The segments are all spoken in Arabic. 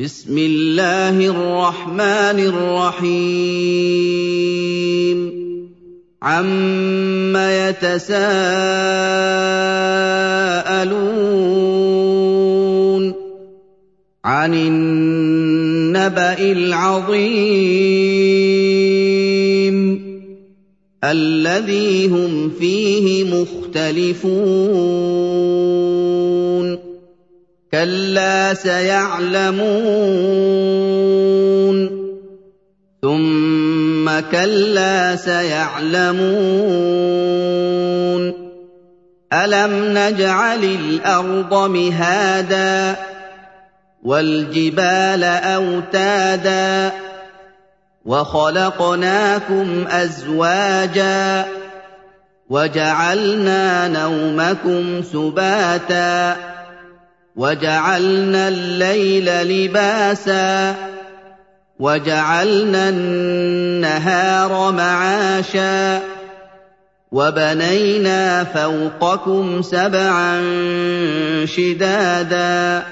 بسم الله الرحمن الرحيم. عم يتساءلون عن النبا العظيم. الذي هم فيه مختلفون كلا سيعلمون ثم كلا سيعلمون الم نجعل الأرض مهادا والجبال اوتادا وخلقناكم ازواجا وجعلنا نومكم سباتا وجعلنا الليل لباسا وجعلنا النهار معاشا وبنينا فوقكم سبعا شدادا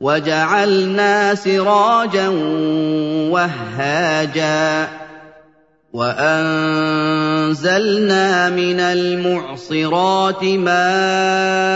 وجعلنا سراجا وهاجا وأنزلنا من المعصرات ماء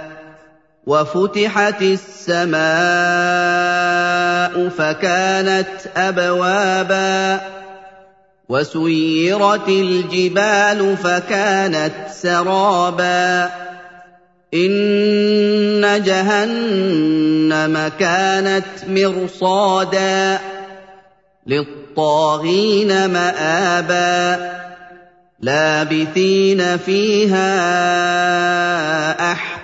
وفتحت السماء فكانت أبوابا وسيرت الجبال فكانت سرابا إن جهنم كانت مرصادا للطاغين مآبا لابثين فيها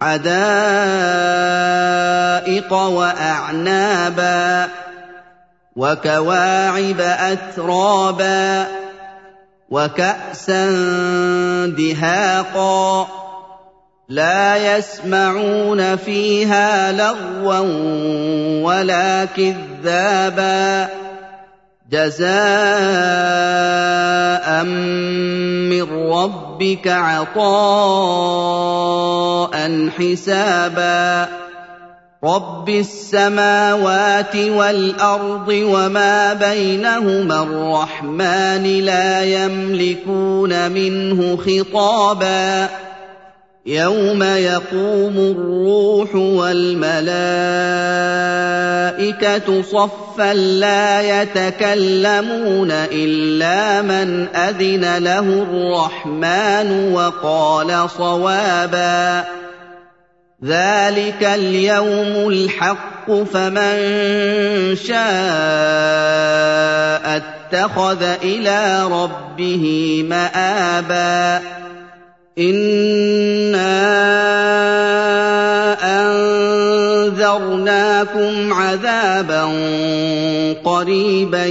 حدائق وأعنابا وكواعب أترابا وكأسا دهاقا لا يسمعون فيها لغوا ولا كذابا جزاء ربك عطاء حسابا. رب السماوات والأرض وما بينهما الرحمن لا يملكون منه خطابا. يوم يقوم الروح والملائكه صفا لا يتكلمون الا من اذن له الرحمن وقال صوابا ذلك اليوم الحق فمن شاء اتخذ إلى ربه مابا انا انذرناكم عذابا قريبا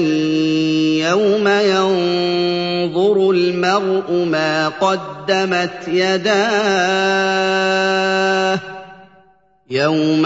يوم ينظر المرء ما قدمت يداه يَوْمَ